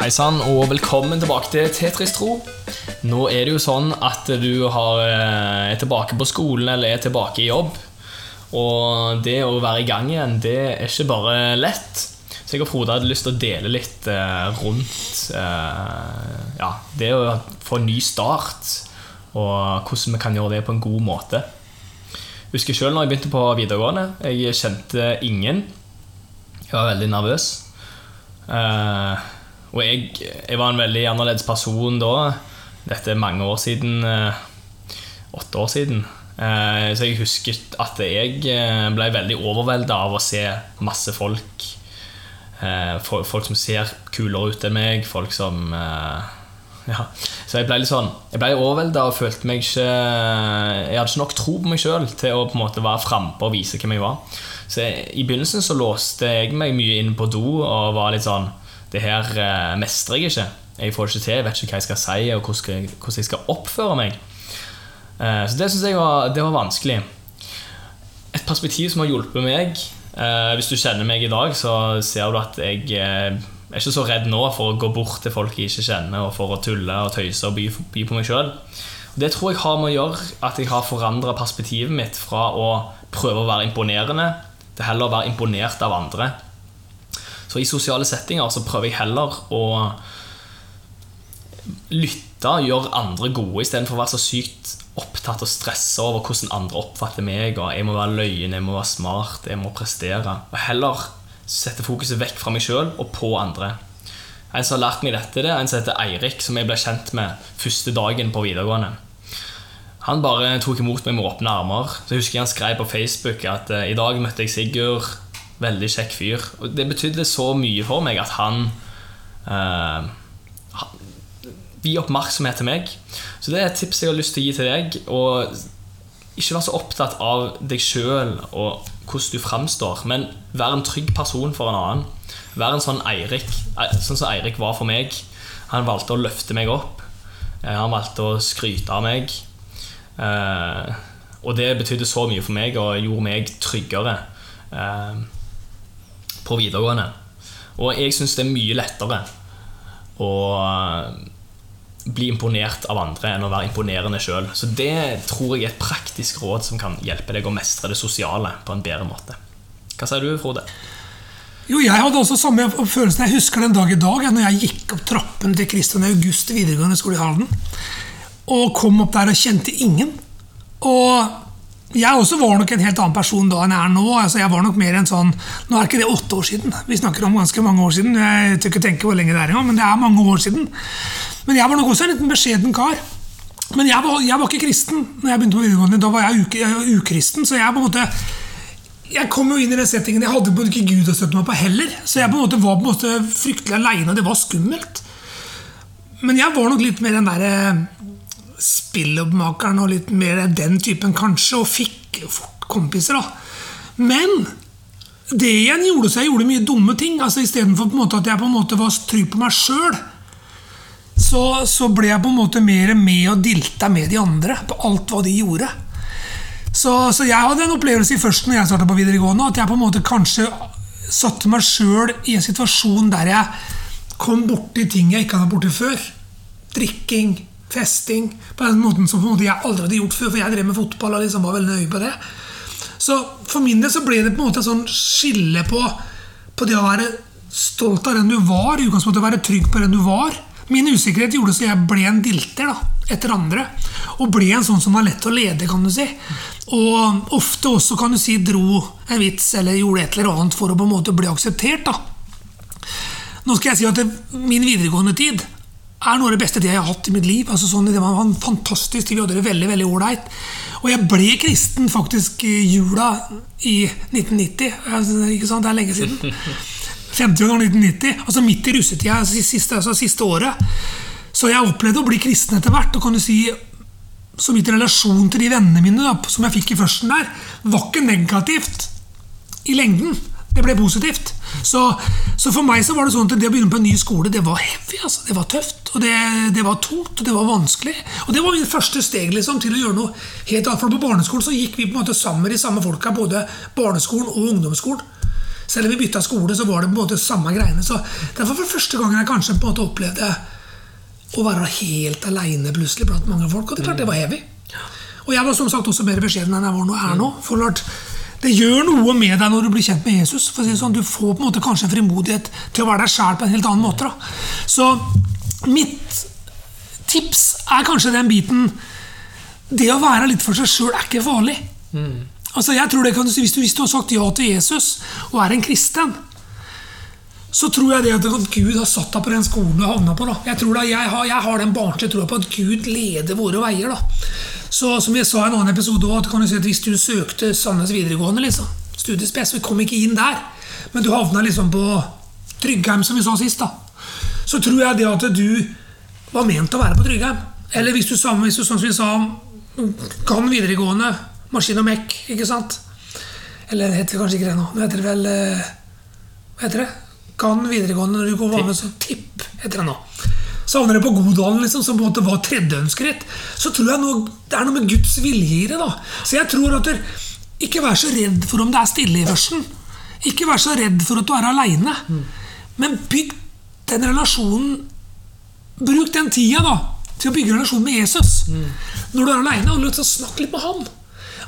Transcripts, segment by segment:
Hei sann, og velkommen tilbake til Tetris Tro. Nå er det jo sånn at du har, eh, er tilbake på skolen eller er tilbake i jobb. Og det å være i gang igjen, det er ikke bare lett. Så jeg og Frode hadde lyst til å dele litt eh, rundt eh, ja, det å få en ny start, og hvordan vi kan gjøre det på en god måte. Jeg husker selv når jeg begynte på videregående. Jeg kjente ingen. Jeg var veldig nervøs. Eh, og jeg, jeg var en veldig annerledes person da. Dette er mange år siden. eh, åtte år siden. Eh, så jeg husket at jeg eh, ble veldig overvelda av å se masse folk. Folk som ser kulere ut enn meg. Folk som ja. Så jeg ble litt sånn Jeg ble overvelda og følte meg ikke Jeg hadde ikke nok tro på meg sjøl til å på en måte være frampå og vise hvem jeg var. Så jeg, i begynnelsen så låste jeg meg mye inn på do og var litt sånn Det her eh, mestrer jeg ikke. Jeg får ikke til, jeg vet ikke hva jeg skal si, og hvordan, hvordan jeg skal oppføre meg. Eh, så det syns jeg var, det var vanskelig. Et perspektiv som har hjulpet meg eh, Hvis du kjenner meg i dag, så ser du at jeg eh, er ikke så redd nå for å gå bort til folk jeg ikke kjenner, og for å tulle og tøyse og by, by på meg sjøl. Det tror jeg har med å gjøre at jeg har forandra perspektivet mitt fra å prøve å være imponerende til heller å være imponert av andre. Så i sosiale settinger så prøver jeg heller å lytte gjøre andre gode istedenfor å være så sykt opptatt og stresse over hvordan andre oppfatter meg. Og jeg må være løyen, jeg må være smart, jeg må prestere. Og heller sette fokuset vekk fra meg sjøl og på andre. En som har lært meg dette, det er en som heter Eirik, som jeg ble kjent med første dagen på videregående. Han bare tok imot meg med åpne armer. Så jeg husker han skrev på Facebook at eh, i dag møtte jeg Sigurd. Veldig kjekk fyr. Og det betydde så mye for meg at han eh, Gi oppmerksomhet til meg. Så det er et tips jeg har lyst til å gi til deg. Og ikke vær så opptatt av deg sjøl og hvordan du framstår, men vær en trygg person for en annen. Vær en sånn Eirik, eh, sånn som Eirik var for meg. Han valgte å løfte meg opp. Eh, Han valgte å skryte av meg. Eh, og det betydde så mye for meg og gjorde meg tryggere på videregående. Og jeg syns det er mye lettere å eh, bli imponert av andre enn å være imponerende sjøl. Så det tror jeg er et praktisk råd som kan hjelpe deg å mestre det sosiale på en bedre måte. Hva sier du, Frode? Jo, jeg hadde også samme følelsen. Jeg husker den dag i dag, når jeg gikk opp trappen til Christian August videregående skole i Halden. Og kom opp der og kjente ingen. Og jeg også var nok en helt annen person da enn jeg er nå. Altså, jeg var nok mer en sånn, Nå er ikke det åtte år siden. Vi snakker om ganske mange år siden. Jeg tør ikke tenke hvor lenge det er engang, men det er mange år siden. Men jeg var nok også en liten beskjeden kar. Men jeg var, jeg var ikke kristen når jeg begynte på videregående. Da var jeg var ukristen. Så jeg på en måte jeg kom jo inn i den settingen. Jeg hadde ikke Gud å støtte meg på heller. Så jeg på en måte var på en måte fryktelig aleine. Det var skummelt. Men jeg var nok litt mer den derre spilloppmakeren og litt mer den typen, kanskje, og fikk kompiser, da. Men det igjen gjorde så jeg gjorde mye dumme ting. altså Istedenfor at jeg på en måte var trygg på meg sjøl, så, så ble jeg på en måte mer med og dilta med de andre på alt hva de gjorde. Så, så jeg hadde en opplevelse i først når jeg starta på videregående, at jeg på en måte kanskje satte meg sjøl i en situasjon der jeg kom borti ting jeg ikke hadde vært borti før. Drikking, festing, på den måten som jeg aldri hadde gjort før, for jeg drev med fotball og liksom var veldig nøye på det. Så for min del så ble det på en måte et sånn skille på, på det å være stolt av den du var, i utgangspunktet å være trygg på den du var. Min usikkerhet gjorde så jeg ble en dilter da, etter andre. Og ble en sånn som var lett å lede, kan du si. Og ofte også kan du si dro en vits eller gjorde et eller annet for å på en måte bli akseptert. da. Nå skal jeg si at det, min videregående tid er noe av det beste det jeg har hatt i mitt liv. altså sånn, Det var fantastisk vi hadde det veldig veldig ålreit. Og jeg ble kristen faktisk i jula i 1990. Altså, ikke sant, Det er lenge siden. 50 år 1990, altså midt i russetida, altså siste, altså siste året. Så jeg opplevde å bli kristen etter hvert. og kan du si Så mitt relasjon til de vennene mine da, som jeg fikk i førsten der, var ikke negativt i lengden. Det ble positivt. Så, så for meg så var det sånn at det å begynne på en ny skole, det var heavy. altså. Det var tøft, og det, det var tungt, og det var vanskelig. Og det var mitt første steg liksom, til å gjøre noe helt annet. For på barneskolen så gikk vi på en måte sammen med de samme folka, både barneskolen og ungdomsskolen. Selv om vi bytta skole, så var det på en måte samme greiene. Så det var for første gang jeg kanskje på en måte opplevde å være helt aleine plutselig blant mange folk. Og det klart det var heavy. Og jeg var som sagt også mer beskjeden enn jeg var nå, er nå. For klart, det gjør noe med deg når du blir kjent med Jesus. Si sånn, Du får på en måte kanskje en frimodighet til å være deg sjæl på en helt annen måte. Da. Så mitt tips er kanskje den biten Det å være litt for seg sjøl er ikke farlig. Altså jeg tror det kan hvis du, hvis du har sagt ja til Jesus og er en kristen, så tror jeg det at Gud har satt deg på den skolen du havna på. da. Jeg tror da, jeg har, jeg har den barnslige troa på at Gud leder våre veier. da. Så Som jeg sa i en annen episode, òg, kan du si at hvis du søkte Sandnes videregående, liksom, studiespes, vi kom ikke inn der, men du havna liksom på Tryggheim, som vi sa sist, da, så tror jeg det at du var ment å være på Tryggheim. Eller hvis du, sammen, hvis du som vi sa, kan videregående, maskin og mekk, ikke sant? Eller heter det kanskje ikke det nå. Nå heter det vel eh, Hva heter det? Kan videregående når du går vanlig så tipp, heter det nå. Så havner det på Godalen, liksom, som på en måte var tredjeønskeritt. Så tror jeg noe, det er noe med Guds vilje i det. da. Så jeg tror at du, Ikke vær så redd for om det er stille i versen Ikke vær så redd for at du er aleine. Men bygg den relasjonen Bruk den tida da til å bygge relasjon med Jesus. Når du er aleine, snakk litt med han.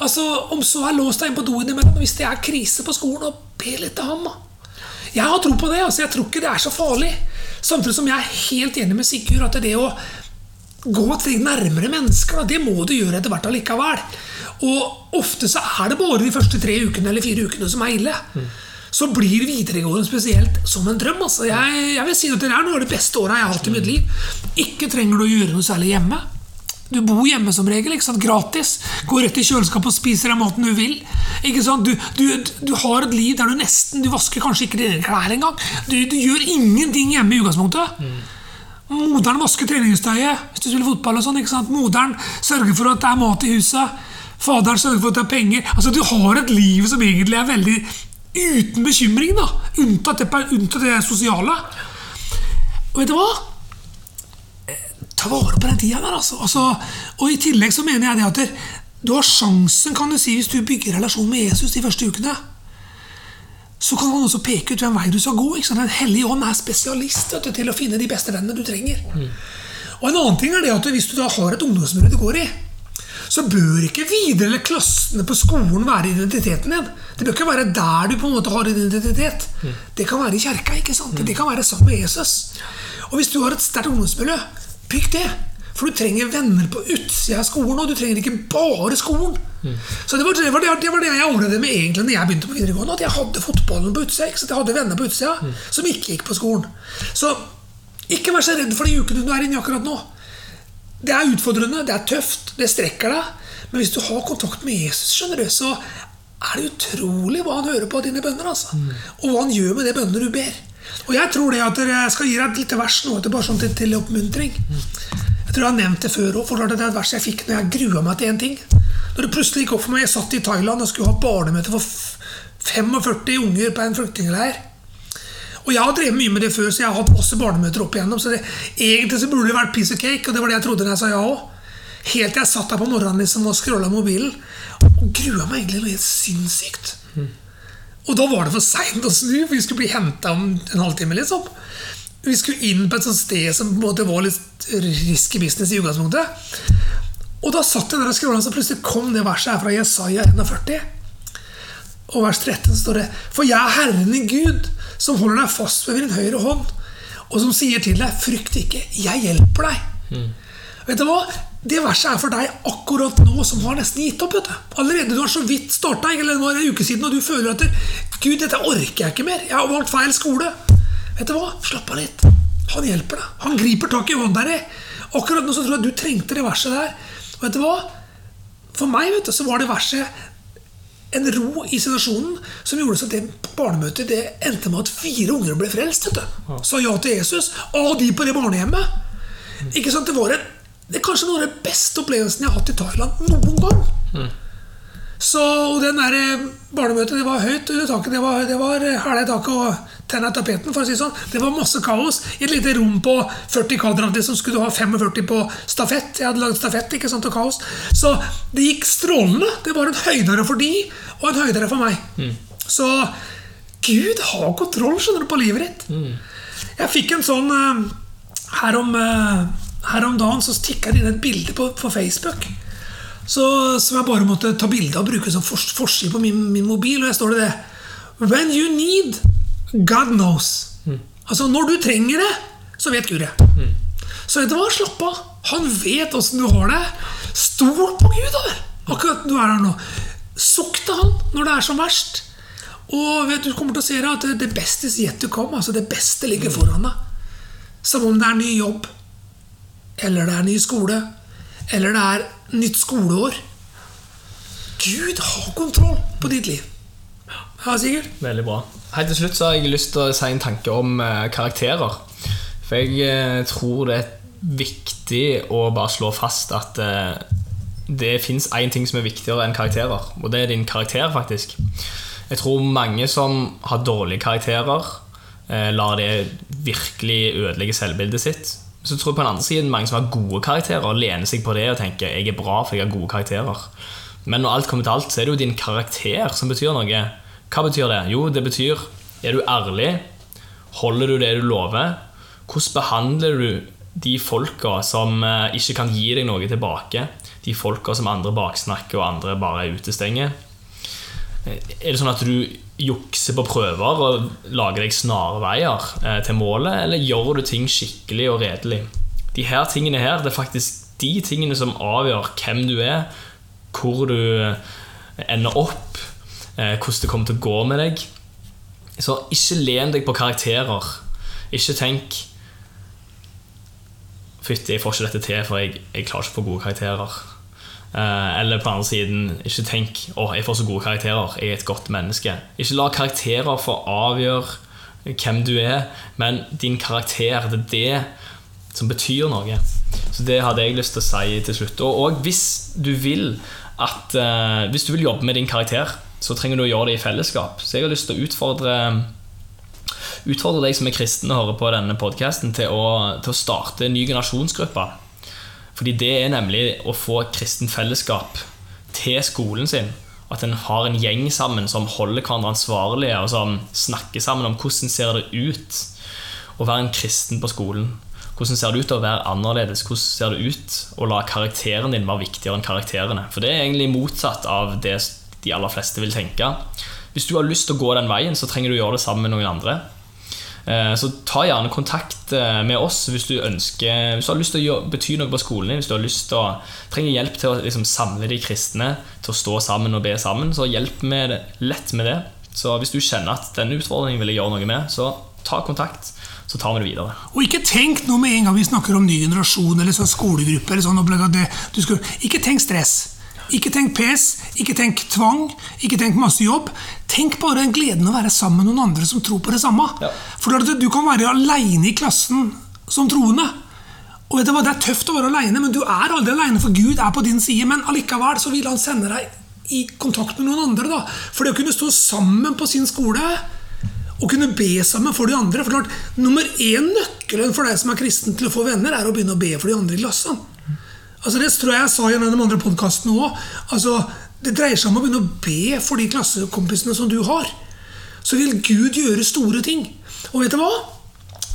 Altså, Om så er låst deg inn på do innimellom, hvis det er krise på skolen, og be litt til han. da. Jeg har tro på det. altså Jeg tror ikke det er så farlig. Samtidig som jeg er helt enig med Sigurd at det å gå et steg nærmere mennesker, det må du gjøre etter hvert allikevel. Og ofte så er det bare de første tre ukene eller fire ukene som er ille. Så blir videregående spesielt som en drøm. altså Jeg, jeg vil si at Det er noe av det beste året jeg har hatt i mitt liv. Ikke trenger du å gjøre noe særlig hjemme. Du bor hjemme som regel, ikke sant? gratis. Går rett i kjøleskapet og spiser den maten du vil. Ikke sant? Du, du, du har et liv der du nesten Du vasker kanskje ikke dine klær engang. Du, du gjør ingenting hjemme i utgangspunktet. Moderen vasker treningstøyet hvis du spiller fotball. og sånn, ikke sant? Moderen sørger for at det er mat i huset. Faderen sørger for at det er penger. Altså Du har et liv som egentlig er veldig uten bekymring, da. Unntatt det, unntatt det sosiale. Og vet du hva? Ta vare på den tida der. Altså. Altså, og I tillegg så mener jeg det at der, du har sjansen, kan du si, hvis du bygger relasjon med Jesus de første ukene. Så kan han også peke ut hvem vei du skal gå. Ikke sant? Den hellige ånd er spesialist du, til å finne de beste vennene du trenger. Mm. Og en annen ting er det at Hvis du da har et ungdomsmiljø du går i, så bør ikke videre eller klassene på skolen være identiteten din. Det bør ikke være der du på en måte har identitet. Mm. Det kan være i kjerka. ikke sant? Mm. Det kan være sammen med Jesus. Og hvis du har et sterkt ungdomsmiljø, bygg det. For du trenger venner på utsida av skolen, og du trenger ikke bare skolen. Mm. Så det var det, var det, det var det, jeg opplevde med egentlig når jeg begynte på videregående. At jeg hadde fotballen på utsida. Jeg hadde venner på utsida mm. som ikke gikk på skolen. Så ikke vær så redd for de ukene du er inne i akkurat nå. Det er utfordrende, det er tøft, det strekker deg. Men hvis du har kontakt med Jesus, skjønner du, så er det utrolig hva han hører på av dine bønner. Altså. Mm. Og hva han gjør med de bønnene du ber. Og jeg tror det at jeg skal gi deg et lite vers nå bare sånn til, til oppmuntring. Jeg tror jeg har nevnt det før òg. Det er et vers jeg fikk når jeg grua meg til én ting. Når det plutselig gikk opp for meg Jeg satt i Thailand og skulle ha barnemøte for 45 unger på en flyktningleir. Og jeg har drevet mye med det før, så jeg har hatt masse barnemøter opp igjennom. Så det, egentlig så burde det vært piece of cake, og det var det jeg trodde når jeg sa ja òg. Helt til jeg satt der på morgenen liksom, og scrolla mobilen og grua meg egentlig noe helt sinnssykt. Mm. Og da var det for seint å snu, for vi skulle bli henta om en halvtime. liksom. Vi skulle inn på et sånt sted som måte var litt risky business i utgangspunktet. Og da satt jeg der og scrolla, så plutselig kom det verset her fra Jesaja 41. Og vers 13 står det For jeg er Herren i Gud, som holder deg fast ved din høyre hånd, og som sier til deg, frykt ikke, jeg hjelper deg. Mm. Vet du hva? Det verset er for deg akkurat nå som har nesten gitt opp. vet du. Allerede du har så vidt starta, eller det var en uke siden, og du føler at Gud, dette orker jeg ikke mer. Jeg har valgt feil skole. Vet du hva? Slapp av litt. Han hjelper deg. Han griper tak i hånda di. Akkurat nå så tror jeg du trengte det verset der. Og vet du hva? For meg vet du, så var det verset en ro i situasjonen som gjorde så at det barnemøtet det endte med at fire unger ble frelst. vet du. Sa ja til Jesus. Av de på det barnehjemmet. Ikke sant? Det var en det er kanskje noen av de beste opplevelsene jeg har hatt i Thailand noen gang. Mm. Så den der eh, barnemøtet det var høyt under taket. Det var, det var eh, hæla i taket og tenna i tapeten. for å si sånn. Det var masse kaos i et lite rom på 40 kvadrat. Som skulle du ha 45 på stafett. Jeg hadde lagd stafett, ikke sant, og kaos. Så det gikk strålende. Det var en høydere for de, og en høydere for meg. Mm. Så Gud har kontroll skjønner du, på livet ditt. Jeg fikk en sånn eh, her, om, her om dagen så tikka det inn et bilde på, på Facebook. Så, som jeg bare måtte ta bilde av og bruke som for, forside på min, min mobil. Og jeg står det det. When you need, God knows. Altså, når du trenger det, så vet Gud det. Så vet du hva? Slapp av. Han vet åssen du har det. Stol på Gud, da! Akkurat du er her nå. Sukk til han når det er som verst. Og vet du kommer til å se det at det- det beste is yet to come. Altså det beste ligger foran deg. Som om det er ny jobb, eller det er ny skole, eller det er nytt skoleår. Gud har kontroll på ditt liv. Ja, Sigurd? Veldig bra. Helt til slutt så har jeg lyst til å si en tanke om eh, karakterer. For jeg eh, tror det er viktig å bare slå fast at eh, det fins én ting som er viktigere enn karakterer, og det er din karakter, faktisk. Jeg tror mange som har dårlige karakterer, lar det virkelig ødelegge selvbildet sitt. Så tror jeg på den andre siden mange som har gode karakterer, lener seg på det og tenker jeg er bra for jeg har gode karakterer. Men når alt kommer til alt, så er det jo din karakter som betyr noe. Hva betyr det? Jo, det betyr er du ærlig? Holder du det du lover? Hvordan behandler du de folka som eh, ikke kan gi deg noe tilbake? De folka som andre baksnakker og andre bare utestenger? Eh, Er det sånn at du jukser på prøver og lager deg snarveier eh, til målet, eller gjør du ting skikkelig og redelig? De her tingene her, det er faktisk de tingene som avgjør hvem du er, hvor du ender opp, eh, hvordan det kommer til å gå med deg. Så ikke len deg på karakterer. Ikke tenk Fytti, jeg får ikke dette til, for jeg, jeg klarer ikke å få gode karakterer. Eh, eller på andre siden, ikke tenk å, jeg får så gode karakterer, jeg er et godt menneske. Ikke la karakterer få avgjøre hvem du er, men din karakter, det er det som betyr noe. Så det hadde jeg lyst til å si til slutt. Og, og hvis du vil at eh, Hvis du vil jobbe med din karakter, så trenger du å gjøre det i fellesskap. Så jeg har lyst til å utfordre utfordre deg som er kristen og hører på denne podkasten, til, til å starte en ny generasjonsgruppe. Fordi det er nemlig å få et kristent fellesskap til skolen sin. At en har en gjeng sammen som holder hverandre ansvarlige, og som snakker sammen om hvordan ser det ut å være en kristen på skolen. Hvordan ser det ut å være annerledes? Hvordan ser det ut å la karakteren din være viktigere enn karakterene? For det er egentlig motsatt av det de aller fleste vil tenke. Hvis du har lyst til å gå den veien, så trenger du gjøre det sammen med noen andre. Eh, Så ta gjerne kontakt eh, med oss hvis du ønsker Hvis du har lyst til å bety noe på skolen din, hvis du har lyst til å, trenger hjelp til å liksom, samle de kristne til å stå sammen og be sammen, så hjelp med lett med det. Så hvis du kjenner at denne utfordringen vil jeg gjøre noe med, så ta kontakt, så tar vi det videre. Og ikke tenk noe med en gang vi snakker om ny generasjon eller sånn skolegruppe. eller sånn skal, Ikke tenk stress. Ikke tenk pes, ikke tenk tvang, ikke tenk masse jobb. Tenk bare gleden gleden å være sammen med noen andre som tror på det samme. Ja. For du kan være aleine i klassen som troende. Og vet du hva, Det er tøft å være aleine, men du er aldri aleine, for Gud er på din side. Men allikevel så vil han sende deg i kontakt med noen andre. da. For det å kunne stå sammen på sin skole og kunne be sammen for de andre. For klart, Nummer én nøkkelen for deg som er kristen til å få venner, er å begynne å be for de andre i klassen. Altså Det tror jeg jeg sa i den andre podkasten òg. Altså, det dreier seg om å begynne å be for de klassekompisene som du har. Så vil Gud gjøre store ting. Og vet du hva?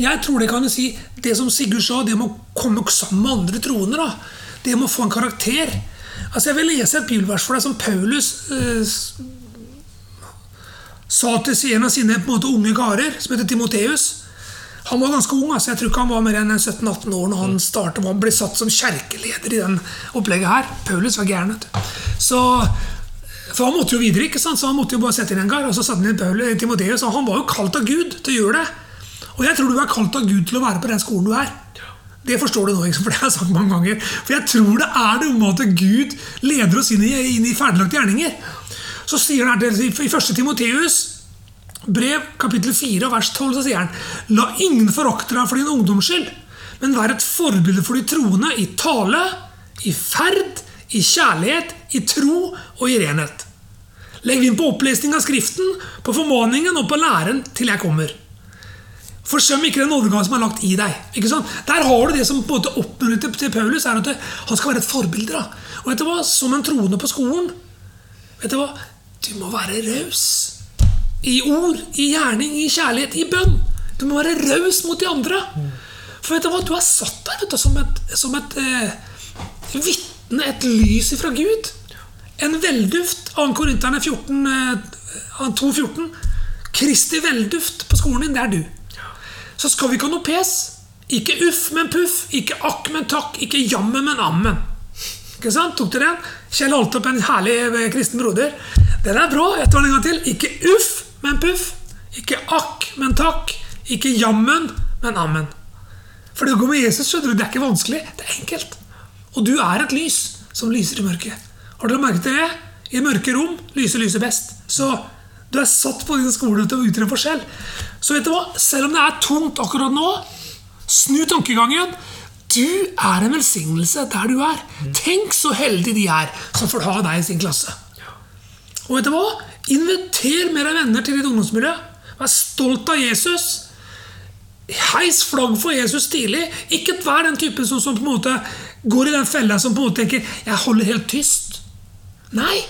Jeg tror det kan si Det som Sigurd sa, det med å komme sammen med andre troende. da Det med å få en karakter. Altså Jeg vil lese et bibelvers for deg som Paulus eh, sa til en av sine på en måte, unge karer, som heter Timoteus. Han var ganske ung, altså jeg tror ikke han var mer enn 17-18 år når han startet, han ble satt som kjerkeleder i den opplegget her. Paulus var gæren. vet du. For han måtte jo videre, ikke sant? så han måtte jo bare sette inn en kar. Og så satte han inn Paulus, Timoteus, og han var jo kalt av Gud til å gjøre det. Og jeg tror du er kalt av Gud til å være på den skolen du er. Det forstår du nå, for det har jeg sagt mange ganger. For jeg tror det er det med at Gud leder oss inn i, inn i ferdiglagte gjerninger. Så sier han her til, i 1. Timoteus brev kapittel 4 vers 12 så sier han La ingen forakte deg for din ungdoms skyld, men vær et forbilde for de troende i tale, i ferd, i kjærlighet, i tro og i renhet. Legg inn på opplesning av Skriften, på formaningen og på læren til jeg kommer. Forsøm ikke den nådegave som er lagt i deg. Ikke sant? Der har du det som på en måte til, Paulus, er at han skal være et forbilde. Og vet du hva? Som en troende på skolen Vet du hva? Du må være raus. I ord, i gjerning, i kjærlighet, i bønn. Du må være raus mot de andre. For vet du hva, du er satt der du, som et, som et eh, vitne, et lys ifra Gud. En velduft. 2. Korinterne 14, eh, 2.14. Kristi velduft på skolen din, det er du. Så skal vi ikke ha noe pes. Ikke uff, men puff. Ikke akk, men takk. Ikke jammen, men ammen. Ikke sant? Tok dere den? Kjell holdt opp en herlig eh, kristen broder. Den er bra. Jeg tar den en gang til. Ikke uff, men puff. Ikke akk, men takk. Ikke jammen, men ammen. For det å gå med Jesus skjønner du, det er ikke vanskelig. Det er enkelt. Og du er et lys som lyser i mørket. Har dere merket det? I mørke rom lyser lyset best. Så du er satt på din skole til å utgjøre en forskjell. Så vet du hva? Selv om det er tungt akkurat nå, snu tankegangen. Du er en velsignelse der du er. Tenk så heldig de er som får ha deg i sin klasse. Og vet du hva? Inviter mer av venner til ditt ungdomsmiljø. Vær stolt av Jesus. Heis flagg for Jesus tidlig. Ikke vær den typen som, som, på en måte går i den fella som på en måte tenker 'jeg holder helt tyst'. Nei,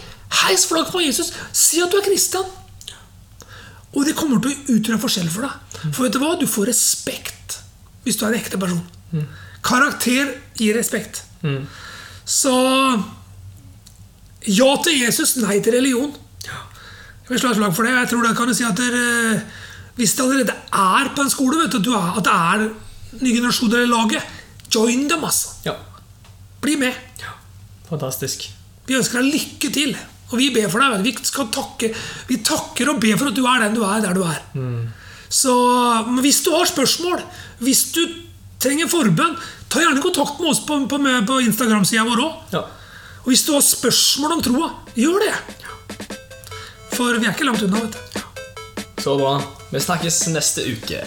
heis flagg for Jesus. Si at du er kristen. Og det kommer til å utgjøre forskjell for deg. For vet du hva? Du får respekt hvis du er en ekte person. Karakter gir respekt. Så ja til Jesus, nei til religion. Vil slå et slag for det. Jeg tror da kan du si at der, Hvis det allerede er på en skole, vet du, at det er ny generasjoner i laget, join dem, altså. Ja. Bli med. Fantastisk. Vi ønsker deg lykke til. Og vi ber for deg. Vi, skal takke, vi takker og ber for at du er den du er, der du er. Så hvis du har spørsmål, hvis du trenger forbønn, ta gjerne kontakt med oss på, på, på Instagram-sida vår òg. Ja. Og hvis du har spørsmål om troa, gjør det. For vi er ikke langt unna. vet du. Så bra. Vi snakkes neste uke.